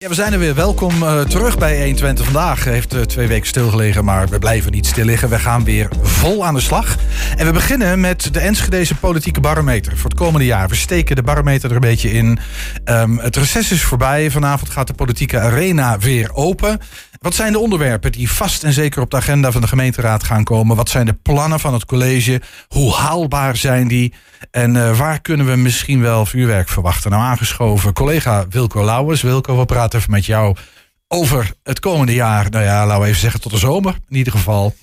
Ja, we zijn er weer. Welkom uh, terug bij 120 vandaag. Heeft uh, twee weken stilgelegen, maar we blijven niet stil liggen. We gaan weer vol aan de slag. En we beginnen met de Enschedeze politieke barometer voor het komende jaar. We steken de barometer er een beetje in. Um, het reces is voorbij. Vanavond gaat de politieke arena weer open. Wat zijn de onderwerpen die vast en zeker op de agenda van de gemeenteraad gaan komen? Wat zijn de plannen van het college? Hoe haalbaar zijn die? En uh, waar kunnen we misschien wel vuurwerk verwachten? Nou, aangeschoven collega Wilco Lauwers. Wilco, we praten even met jou over het komende jaar. Nou ja, laten we even zeggen tot de zomer in ieder geval.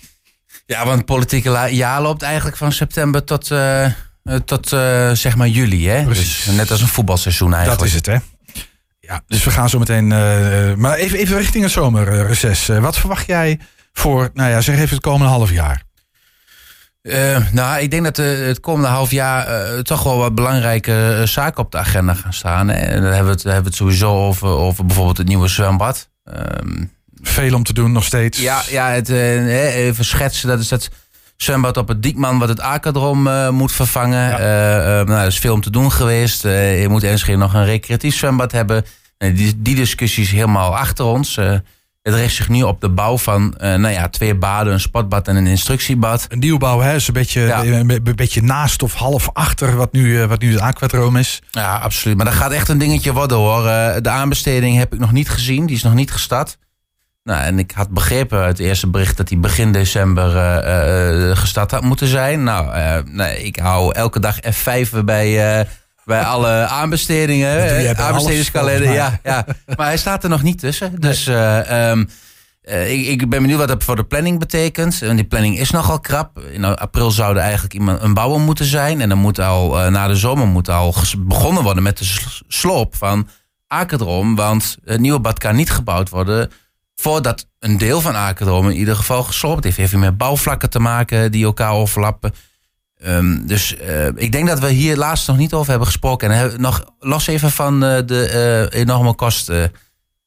Ja, want het politieke jaar loopt eigenlijk van september tot, uh, tot uh, zeg maar juli. Hè? Dus net als een voetbalseizoen eigenlijk. Dat is het, hè? Ja, dus we gaan zo meteen. Uh, maar even, even richting het zomerreces. Uh, wat verwacht jij voor, nou ja, zeg even het komende half jaar? Uh, nou, ik denk dat het komende half jaar toch wel wat belangrijke zaken op de agenda gaan staan. En dan hebben we het, hebben we het sowieso over, over bijvoorbeeld het nieuwe zwembad. Um, Veel om te doen nog steeds. Ja, ja het, even schetsen. Dat is dat zwembad op het Diekman wat het Akadrom uh, moet vervangen. Ja. Uh, uh, nou, er is veel om te doen geweest. je moet Enschede nog een recreatief zwembad hebben. die, die discussie is helemaal achter ons. het richt zich nu op de bouw van nou ja, twee baden, een sportbad en een instructiebad. Een nieuwbouw, hè? Is een beetje, ja. een, beetje naast of half achter wat nu, wat nu het aquadroom is. Ja, absoluut. Maar dat gaat echt een dingetje worden hoor. de aanbesteding heb ik nog niet gezien. Die is nog niet gestart. Nou, en ik had begrepen uit het eerste bericht dat hij begin december uh, uh, gestart had moeten zijn. Nou, uh, nee, ik hou elke dag F5 bij, bij alle aanbestedingen. Aanbestedingskalender, ja, ja. Maar hij staat er nog niet tussen. Dus um, ik, ik, ben benieuwd wat dat voor de planning betekent. En die planning is nogal krap. In april zou er eigenlijk iemand een bouwer moeten zijn. En dan moet al na de zomer moet al begonnen worden met de sloop van Akerdrom. Want het nieuwe bad kan niet gebouwd worden voordat een deel van Akerdom in ieder geval gesloopt heeft. Heeft met bouwvlakken te maken die elkaar overlappen. Um, dus uh, ik denk dat we hier laatst nog niet over hebben gesproken. En nog los even van uh, de uh, enorme kosten.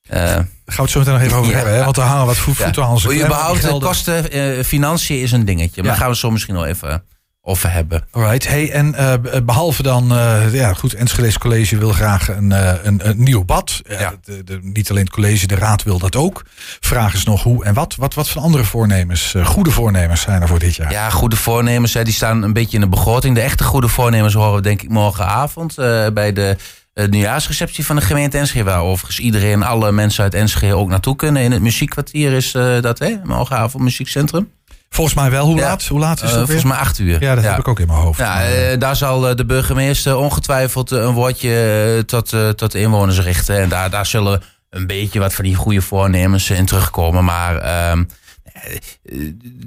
Gaan we het zo meteen nog even over ja. hebben, hè? want er hangen wat voeten aan onze Überhaupt de kosten, financiën is een dingetje. Maar ja. daar gaan we zo misschien nog even over hebben. Alright. Hey, en uh, behalve dan, uh, ja goed, Enschede's College wil graag een, uh, een, een, nieuw bad. Ja. De, de, niet alleen het college, de raad wil dat ook. Vraag is nog hoe en wat. Wat, wat voor andere voornemens, goede voornemens zijn er voor dit jaar? Ja, goede voornemens, hè, die staan een beetje in de begroting. De echte goede voornemens horen we denk ik morgenavond bij de nieuwjaarsreceptie van de gemeente Enschede. Waar overigens iedereen, alle mensen uit Enschede ook naartoe kunnen. In het muziekkwartier is dat, hè, morgenavond muziekcentrum. Volgens mij wel. Hoe laat? Hoe laat is dat? Uh, volgens mij acht uur. Ja, dat heb ik ook in mijn hoofd. Ja, uh, daar zal de burgemeester ongetwijfeld een woordje tot, tot de inwoners richten. En daar, daar zullen een beetje wat van die goede voornemens in terugkomen. Maar uh,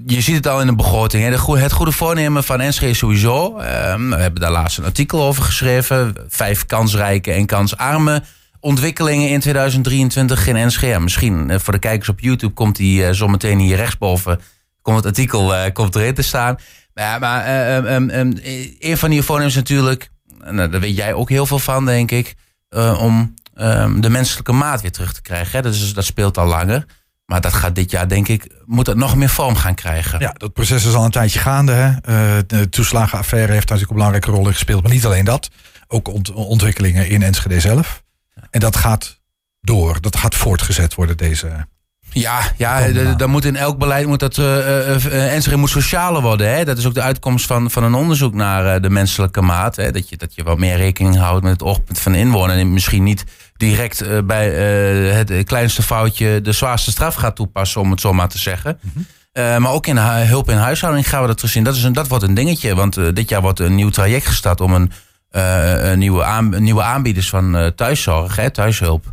je ziet het al in de begroting. Hè. het goede voornemen van Enschede sowieso. Ehm, we hebben daar laatst een artikel over geschreven. Vijf kansrijke en kansarme ontwikkelingen in 2023 in Enschede. Misschien voor de kijkers op YouTube komt die zometeen hier rechtsboven komt het artikel uh, komt erin te staan. Maar, maar uh, um, um, een van die voornemens natuurlijk, nou, daar weet jij ook heel veel van, denk ik, om de menselijke maat weer terug te krijgen. Hè? Dat, is, dat speelt al langer. Maar dat gaat dit jaar, denk ik, moet het nog meer vorm gaan krijgen. Ja, dat proces is al een tijdje gaande. Hè? De toeslagenaffaire heeft natuurlijk een belangrijke rol in gespeeld. Maar niet alleen dat. Ook ont ontwikkelingen in Enschede zelf. En dat gaat door. Dat gaat voortgezet worden, deze ja, ja dan moet in elk beleid moet dat uh, uh, moet socialer worden. Hè? Dat is ook de uitkomst van, van een onderzoek naar uh, de menselijke maat. Hè? Dat, je, dat je wat meer rekening houdt met het oogpunt van de inwoner. En misschien niet direct uh, bij het kleinste foutje de zwaarste straf gaat toepassen, om het zo maar te zeggen. Mm -hmm. maar ook in hulp in huishouding gaan we dat terugzien. Dat, is een, dat wordt een dingetje. Want dit jaar wordt een nieuw traject gestart om een, een nieuwe, aan, nieuwe aanbieders van thuiszorg, hè, thuishulp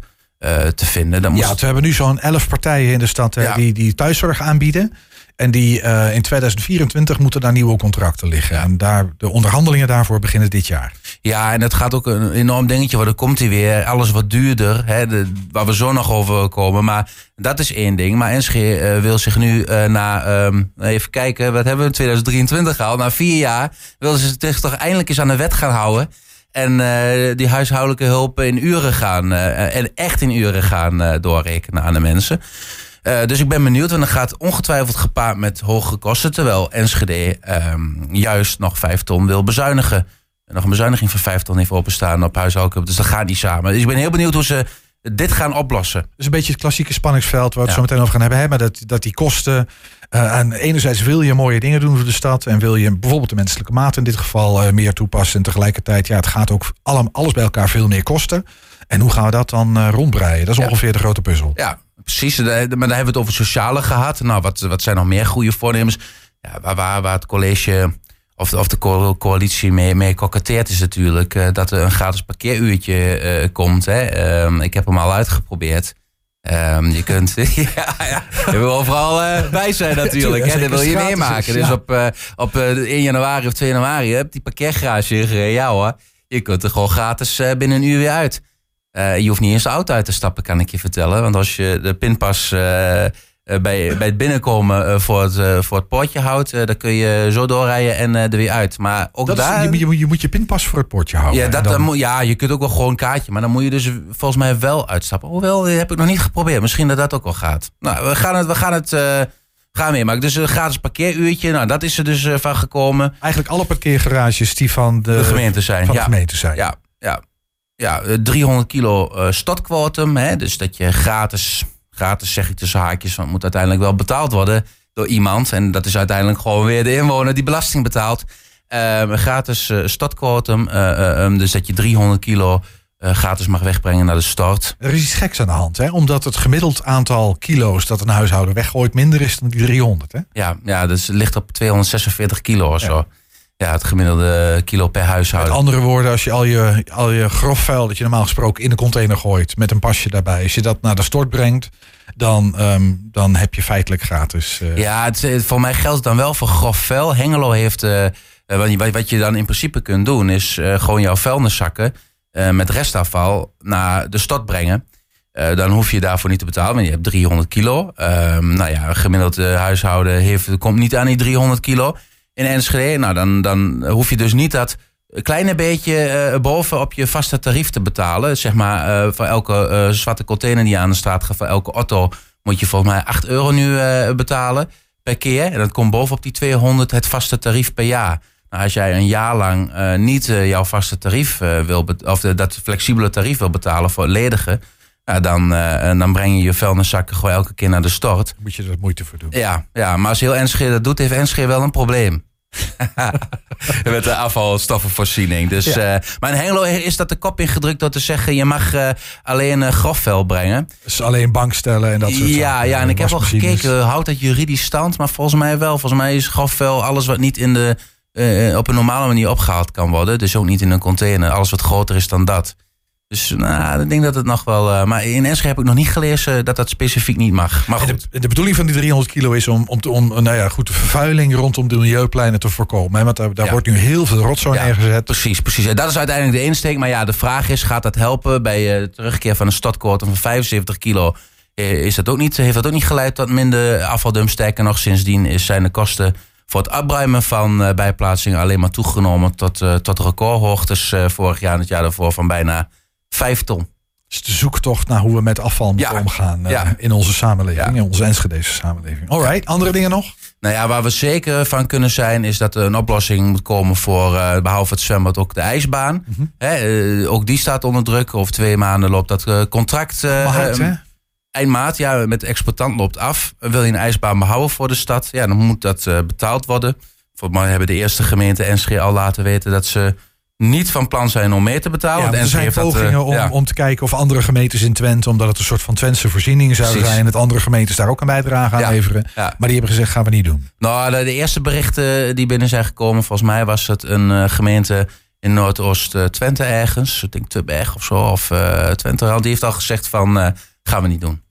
te vinden. Dan moest... Ja, we hebben nu zo'n elf partijen in de stad ja. die, die thuiszorg aanbieden. En die uh, in 2024 moeten daar nieuwe contracten liggen. Ja. En daar, de onderhandelingen daarvoor beginnen dit jaar. Ja, en het gaat ook een enorm dingetje worden. Komt hij weer, alles wat duurder, hè, de, waar we zo nog over komen. Maar dat is één ding. Maar NSG uh, wil zich nu uh, na, um, even kijken, wat hebben we in 2023 gehaald? Na vier jaar willen ze zich toch eindelijk eens aan de wet gaan houden. En uh, die huishoudelijke hulp in uren gaan. Uh, en echt in uren gaan uh, doorrekenen aan de mensen. dus ik ben benieuwd, want dat gaat ongetwijfeld gepaard met hogere kosten. Terwijl Enschede um, juist nog vijf ton wil bezuinigen. En nog een bezuiniging van vijf ton heeft openstaan op huishoudelijke Dus dat gaat niet samen. Dus ik ben heel benieuwd hoe ze dit gaan oplossen. Dat is een beetje het klassieke spanningsveld waar we het Ja. zo meteen over gaan hebben. Hè? Maar dat, dat die kosten. eh aan enerzijds wil je mooie dingen doen voor de stad. En wil je bijvoorbeeld de menselijke maat in dit geval eh, meer toepassen. En tegelijkertijd, ja, het gaat ook allem, alles bij elkaar veel meer kosten. En hoe gaan we dat dan eh, rondbreien? Dat is Ja. ongeveer de grote puzzel. Ja, precies. Eh, Maar daar hebben we het over sociale gehad. Nou, wat, wat zijn nog meer goede voornemens? Ja, waar, waar, waar het college of, of de co- coalitie mee, mee koketteert is natuurlijk eh, dat er een gratis parkeeruurtje eh, komt. Hè. Ehm, ik heb hem al uitgeprobeerd. Ehm, je kunt, ja, ja, je wil overal eh, bij zijn natuurlijk. Hè. Dat wil je meemaken. Dus op, eh, op eh, 1 januari of 2 januari heb die parkeergarage gereden. Ja hoor, je kunt er gewoon gratis binnen een uur weer uit. Je hoeft niet eens de auto uit te stappen, kan ik je vertellen. Want als je de pinpas bij, bij het binnenkomen eh, voor, het, eh, voor het poortje houdt, eh, dan kun je zo doorrijden en eh, er weer uit. Maar ook Dat is, daar. je, je, moet- je moet je pinpas voor het poortje houden. ja, dat, dan- dan moet- ja, je kunt ook wel gewoon een kaartje, maar dan moet je dus volgens mij wel uitstappen. Hoewel, dat heb ik nog niet geprobeerd. Misschien dat dat ook wel gaat. Nou, we gaan het, we gaan het eh, gaan meemaken. Dus een gratis parkeeruurtje, nou, dat is er dus eh, van gekomen. Eigenlijk alle parkeergarages die van de, De gemeente zijn. van ja. de gemeente zijn. Ja, ja. ja eh, 300 kilo eh stadquotum. Hè, dus dat je gratis, gratis zeg ik tussen haakjes, want het moet uiteindelijk wel betaald worden door iemand. En dat is uiteindelijk gewoon weer de inwoner die belasting betaalt. Eh, een gratis eh stadquotum. eh, eh, eh, dus dat je 300 kilo gratis mag wegbrengen naar de start. Er is iets geks aan de hand, hè? omdat het gemiddeld aantal kilo's dat een huishouden weggooit minder is dan die 300. Hè? Ja, ja dus het ligt op 246 kilo of zo. Ja, het gemiddelde kilo per Met huishouden. andere woorden, als je al je, al je grof vuil dat je normaal gesproken in de container gooit met een pasje daarbij, als je dat naar de stort brengt, dan, ehm, dan heb je feitelijk gratis. eh, Ja, het, het- voor mij geldt het dan wel voor grof vuil. Hengelo heeft, eh, eh, wat, je, wat je dan in principe kunt doen, is eh, gewoon jouw vuilniszakken eh, met restafval naar de stad brengen. Eh, dan hoef je daarvoor niet te betalen, want je hebt 300 kilo. Ehm, nou ja, een gemiddeld eh, huishouden heeft, komt niet aan die 300 kilo in Enschede. Nou, dan, dan hoef je dus niet dat kleine beetje eh, boven op je vaste tarief te betalen. Zeg maar, eh, voor elke eh, zwarte container die aan de straat gaat, voor elke auto, moet je volgens mij 8 euro nu betalen per keer. En dat komt bovenop die 200 het vaste tarief per jaar. Nou, als jij een jaar lang niet jouw vaste tarief wil, of dat flexibele tarief wil betalen voor ledigen, ja, dan, dan breng je je vuilniszakken gewoon elke keer naar de stort. Moet je er moeite voor doen. Ja, ja, maar als heel Enschede dat doet, heeft Enschede wel een probleem. Met de afvalstoffenvoorziening. Dus, Ja. eh, maar in Hengelo is dat de kop ingedrukt door te zeggen... je mag eh, alleen eh, grofvuil brengen. Dus alleen bankstellen en dat soort ja, zaken. ja, en ik heb wel Wasmachines. gekeken, houdt dat juridisch stand? Maar volgens mij wel. Volgens mij is grofvuil alles wat niet in de, op een normale manier opgehaald kan worden. Dus ook niet in een container. Alles wat groter is dan dat. Dus nou, ik denk dat het nog wel... eh, maar in Enschede heb ik nog niet gelezen dat dat specifiek niet mag. Maar goed. de, de bedoeling van die 300 kilo is om, om, te- om nou ja, goed, de vervuiling rondom de milieupleinen te voorkomen. Hè? Want daar, daar Ja. wordt nu heel veel rotzooi Ja, neergezet. Precies, precies. En dat is uiteindelijk de insteek. Maar ja, de vraag is, gaat dat helpen bij eh, de terugkeer van een stadquotum van 75 kilo? Eh, Is dat ook niet, heeft dat ook niet geleid tot minder afvaldump? Sterker nog, sindsdien is, zijn de kosten voor het opruimen van eh, bijplaatsingen alleen maar toegenomen tot, eh, tot recordhoogtes eh, vorig jaar en het jaar daarvoor van bijna 5 ton. Dus de zoektocht naar hoe we met afval moeten Ja. omgaan eh, Ja. in onze samenleving, in onze Enschedese samenleving. Alright, andere dingen nog? Nou ja, waar we zeker van kunnen zijn, is dat er een oplossing moet komen voor, eh, behalve het zwembad, ook de ijsbaan. Hè, eh, ook die staat onder druk. Over twee maanden loopt dat contract. eh, hard, eh, hè? eind maart, ja, met de exploitant loopt af. Wil je een ijsbaan behouden voor de stad? Ja, dan moet dat betaald worden. Volgens mij hebben de eerste gemeente Enschede al laten weten dat ze niet van plan zijn om mee te betalen. Ja, er zijn dat, pogingen eh, om, ja. om te kijken of andere gemeentes in Twente, omdat het een soort van Twentse voorzieningen zouden Precies. zijn, dat andere gemeentes daar ook een bijdrage aan Ja. leveren. Ja. Maar die hebben gezegd, gaan we niet doen. Nou, de, de eerste berichten die binnen zijn gekomen, volgens mij was het een eh, gemeente in Noordoost-Twente ergens. Ik denk Tubberg of zo, of eh Twente. Die heeft al gezegd van, eh, gaan we niet doen.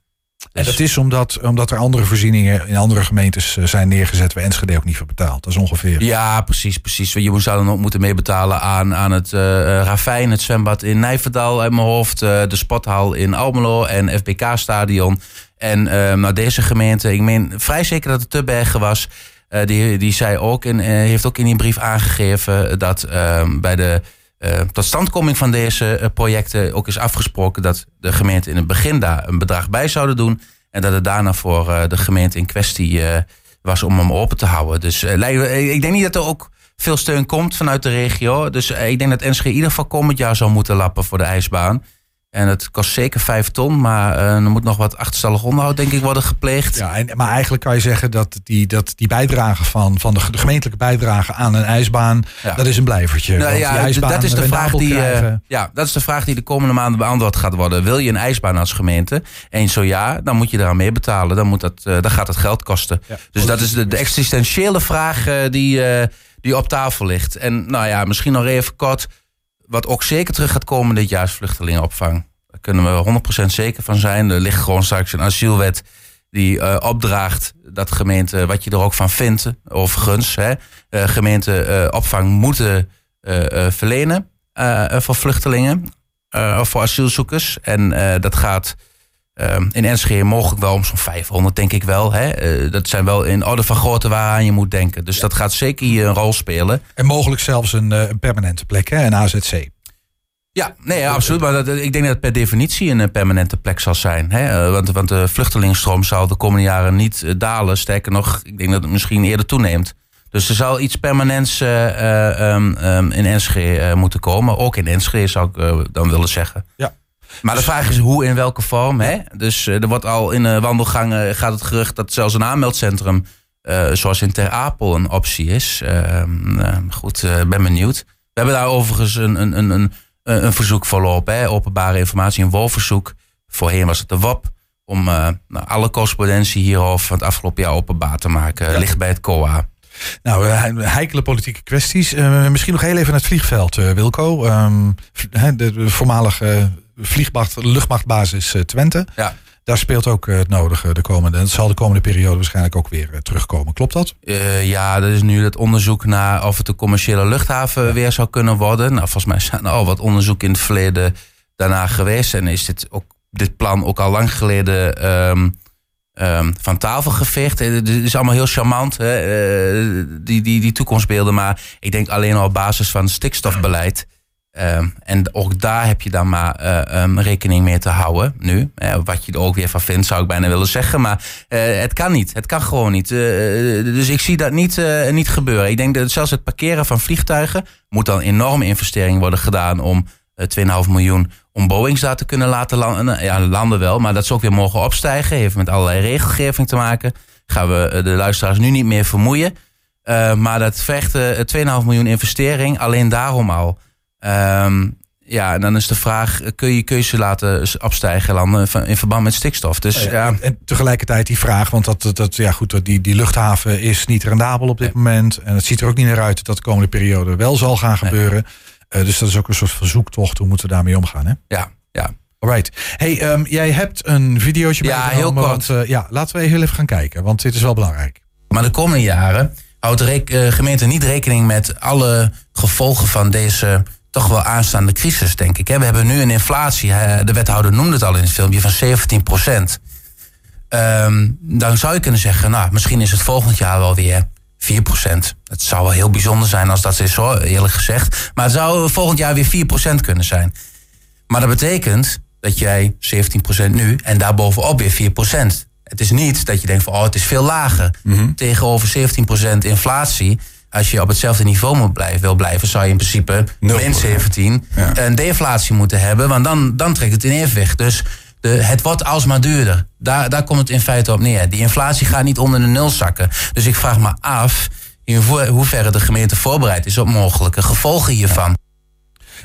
En dat is omdat, omdat er andere voorzieningen in andere gemeentes eh, zijn neergezet waar Enschede ook niet voor betaalt. Dat is ongeveer. Ja, precies, precies. Je zou dan ook moeten meebetalen aan, aan het eh, Ravijn, het zwembad in Nijverdal uit mijn hoofd, de sporthal in Almelo en FBK-stadion. En eh, nou, deze gemeente, ik meen vrij zeker dat het Tubbergen was, die, die zei ook en heeft ook in die brief aangegeven dat eh, bij de eh, totstandkoming van deze eh, projecten ook is afgesproken dat de gemeente in het begin daar een bedrag bij zouden doen. En dat het daarna voor eh, de gemeente in kwestie was om hem open te houden. Dus ik denk niet dat er ook veel steun komt vanuit de regio. Dus ik denk dat Enschede in ieder geval komend jaar zou moeten lappen voor de ijsbaan. En het kost zeker vijf ton, maar uh, er moet nog wat achterstallig onderhoud, denk ik, worden gepleegd. Ja, en, maar eigenlijk kan je zeggen dat die, dat die bijdrage van, van de, gemeentelijke bijdrage aan een ijsbaan, dat is een blijvertje. Nou, ja, dat is de vraag die, uh, ja, dat is de vraag die de komende maanden beantwoord gaat worden. Wil je een ijsbaan als gemeente? En zo ja, dan moet je eraan mee betalen. Dan, moet dat, uh, dan gaat het geld kosten. dus dat is de, de existentiële vraag die, die op tafel ligt. En nou ja, misschien nog even kort wat ook zeker terug gaat komen dit jaar is vluchtelingenopvang. Daar kunnen we 100% zeker van zijn. Er ligt gewoon straks een asielwet die uh, opdraagt dat gemeenten, wat je er ook van vindt, overigens, hè, uh, gemeenten uh, opvang moeten verlenen voor vluchtelingen of voor asielzoekers. En dat gaat Ehm, in Enschede mogelijk wel om zo'n 500, denk ik wel. Hè? Eh, dat zijn wel in orde van grootte waaraan je moet denken. Dus dat gaat zeker hier een rol spelen. En mogelijk zelfs een, eh, een permanente plek, hè? een AZC. Ja, nee, absoluut. Maar dat, ik denk dat het per definitie een permanente plek zal zijn. Hè? Eh, want, want de vluchtelingenstroom zal de komende jaren niet dalen. Sterker nog, ik denk dat het misschien eerder toeneemt. Dus er zal iets permanents um, um, in Enschede moeten komen. Ook in Enschede zou ik dan willen zeggen. Ja. Maar de vraag is hoe in welke vorm. Hè? Dus uh, er wordt al in uh, wandelgangen gaat het gerucht dat zelfs een aanmeldcentrum, uh, zoals in Ter Apel, een optie is. Ehm, goed, ben benieuwd. We hebben daar overigens een, een, een, een, een verzoek voorlopen, hè? openbare informatie, een wolverzoek. Voorheen was het de WAP. Om nou, alle correspondentie hierover van het afgelopen jaar openbaar te maken. Ja. Ligt bij het COA. Nou, heikele politieke kwesties. misschien nog heel even naar het vliegveld, Wilco. Um, de, de voormalige vliegmacht, luchtmachtbasis eh, Twente. Ja. Daar speelt ook eh, het nodige de komende. Het zal de komende periode waarschijnlijk ook weer eh, terugkomen. Klopt dat? ja, dat is nu het onderzoek naar of het een commerciële luchthaven weer zou kunnen worden. Nou, volgens mij zijn er al wat onderzoek in het verleden daarna geweest. En is dit, ook, dit plan ook al lang geleden um, um, van tafel geveegd. Het is allemaal heel charmant, hè, die, die, die toekomstbeelden. Maar ik denk alleen al op basis van stikstofbeleid Um, en ook daar heb je dan maar uh, um, rekening mee te houden nu. Uh, wat je er ook weer van vindt, zou ik bijna willen zeggen. Maar uh, het kan niet. Het kan gewoon niet. dus ik zie dat niet, niet gebeuren. Ik denk dat zelfs het parkeren van vliegtuigen... moet dan enorme investering worden gedaan om 2,5 miljoen... om Boeings daar te kunnen laten landen. Ja, landen wel, maar dat ze ook weer mogen opstijgen. Heeft met allerlei regelgeving te maken. Gaan we de luisteraars nu niet meer vermoeien. maar dat vergt 2,5 miljoen investering alleen daarom al... Um, ja, en dan is de vraag, kun je keuze laten opstijgen landen in verband met stikstof? Dus, ja. En, tegelijkertijd die vraag, want dat, dat, ja, goed, die, die luchthaven is niet rendabel op dit moment. En het ziet er ook niet naar uit dat dat de komende periode wel zal gaan gebeuren. Uh, dus dat is ook een soort verzoektocht. Hoe moeten we daarmee omgaan? Hè? Ja, ja. Alright. Hey, um, jij hebt een videootje ja, heel kort. Want, uh, ja, laten we heel even gaan kijken, want dit is wel belangrijk. Maar de komende jaren houdt de gemeente niet rekening met alle gevolgen van deze toch wel aanstaande crisis, denk ik. We hebben nu een inflatie, de wethouder noemde het al in het filmpje, van 17 procent. Ehm, dan zou je kunnen zeggen, nou, misschien is het volgend jaar wel weer 4 procent. Het zou wel heel bijzonder zijn als dat is, hoor, eerlijk gezegd. Maar het zou volgend jaar weer 4 procent kunnen zijn. Maar dat betekent dat jij 17 procent nu en daarbovenop weer 4 procent. Het is niet dat je denkt van, oh, het is veel lager. Mhm. Tegenover 17 procent inflatie als je op hetzelfde niveau moet blijven, wil blijven, zou je in principe min 17 een deflatie moeten hebben. Want dan, dan trekt het in evenwicht. Dus de, het wordt alsmaar duurder. Daar, daar komt het in feite op neer. Die inflatie gaat niet onder de nul zakken. Dus ik vraag me af in hoeverre de gemeente voorbereid is op mogelijke gevolgen hiervan.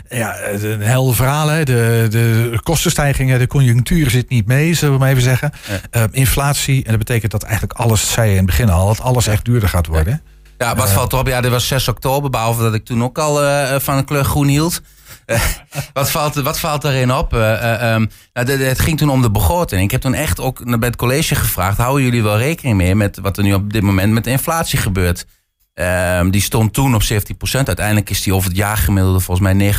Ja, een helder verhaal. Hè. De, de kostenstijgingen, de conjunctuur zit niet mee, zullen we maar even zeggen. Uh, inflatie, en dat betekent dat eigenlijk alles, zei je in het begin al, dat alles echt duurder gaat worden. Ja, wat valt erop? Ja, dit was 6 oktober, behalve dat ik toen ook al uh, van een kleur groen hield. wat, valt, wat valt daarin op? Uh, um, nou, het ging toen om de begroting. Ik heb toen echt ook bij het college gevraagd: houden jullie wel rekening mee met wat er nu op dit moment met de inflatie gebeurt? Um, die stond toen op 17%. Uiteindelijk is die over het jaargemiddelde volgens mij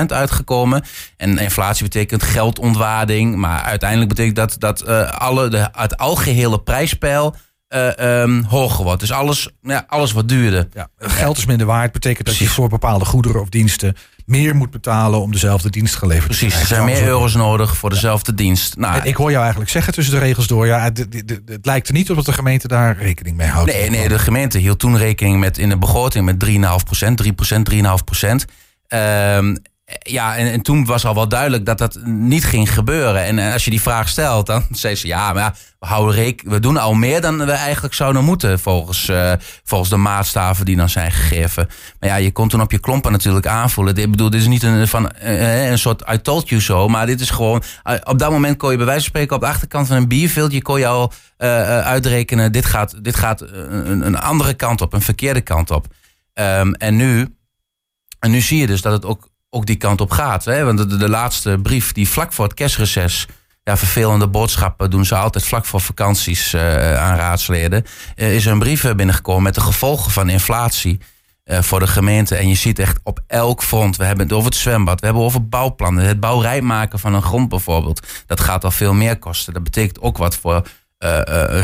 9,9% uitgekomen. En inflatie betekent geldontwaarding. Maar uiteindelijk betekent dat dat uh, alle, de, het algehele prijspeil uh, um, hoger wordt. Dus alles, ja, alles wat duurder. Ja, geld is minder waard. Betekent dat je voor bepaalde goederen of diensten meer moet betalen om dezelfde dienst geleverd Precies, te krijgen. er zijn meer euro's nodig voor dezelfde dienst. Nou, ik hoor jou eigenlijk zeggen tussen de regels door. Ja, het lijkt er niet op dat de gemeente daar rekening mee houdt. Nee, nee de gemeente hield toen rekening met in de begroting met 3,5 procent, 3 procent, 3,5 procent. Um, ja, en, en, toen was al wel duidelijk dat dat niet ging gebeuren. En, als je die vraag stelt, dan zei ze ja, maar we, houden we doen al meer dan we eigenlijk zouden moeten volgens, uh, volgens de maatstaven die dan zijn gegeven. Maar ja, je kon toen op je klompen natuurlijk aanvoelen. Ik bedoel, dit is niet een, van, een soort I told you so, maar dit is gewoon, op dat moment kon je bij wijze van spreken op de achterkant van een bierveldje kon je al uitrekenen, dit gaat, dit gaat een, andere kant op, een verkeerde kant op. Um, en nu, en nu zie je dus dat het ook ook die kant op gaat. Hè? Want de, de, laatste brief die vlak voor het kerstreces... Ja, vervelende boodschappen doen ze altijd vlak voor vakanties uh, aan raadsleden. Uh, is een brief binnengekomen met de gevolgen van inflatie uh, voor de gemeente. En je ziet echt op elk front. We hebben het over het zwembad, we hebben het over bouwplannen. Het bouwrij maken van een grond bijvoorbeeld. Dat gaat al veel meer kosten. Dat betekent ook wat voor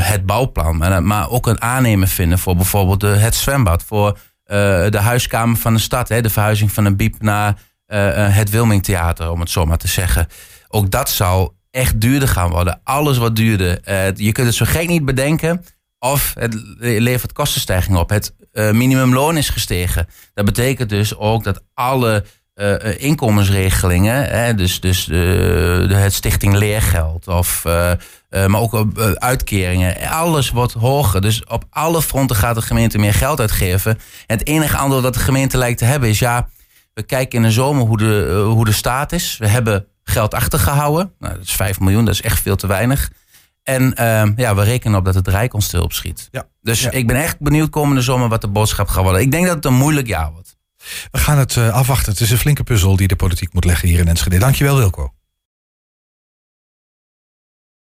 het bouwplan. Maar, ook een aannemer vinden voor bijvoorbeeld het zwembad. Voor de huiskamer van de stad. Hè, de verhuizing van een biep naar uh, het Wilmingtheater, om het zo maar te zeggen. Ook dat zou echt duurder gaan worden. Alles wat duurder. Uh, je kunt het zo gek niet bedenken. Of het levert kostenstijging op. Het minimumloon is gestegen. Dat betekent dus ook dat alle inkomensregelingen, hè, dus, dus de, het stichting leergeld, of, maar ook uitkeringen, alles wordt hoger. Dus op alle fronten gaat de gemeente meer geld uitgeven. En het enige antwoord dat de gemeente lijkt te hebben is ja we kijken in de zomer hoe de, uh, hoe de staat is. We hebben geld achtergehouden. Nou, dat is 5 miljoen, dat is echt veel te weinig. En uh, ja, we rekenen op dat het Rijk ons stil opschiet. Ja. Dus ja. ik ben echt benieuwd komende zomer wat de boodschap gaat worden. Ik denk dat het een moeilijk jaar wordt. We gaan het uh, afwachten. Het is een flinke puzzel die de politiek moet leggen hier in Enschede. Dankjewel Wilco.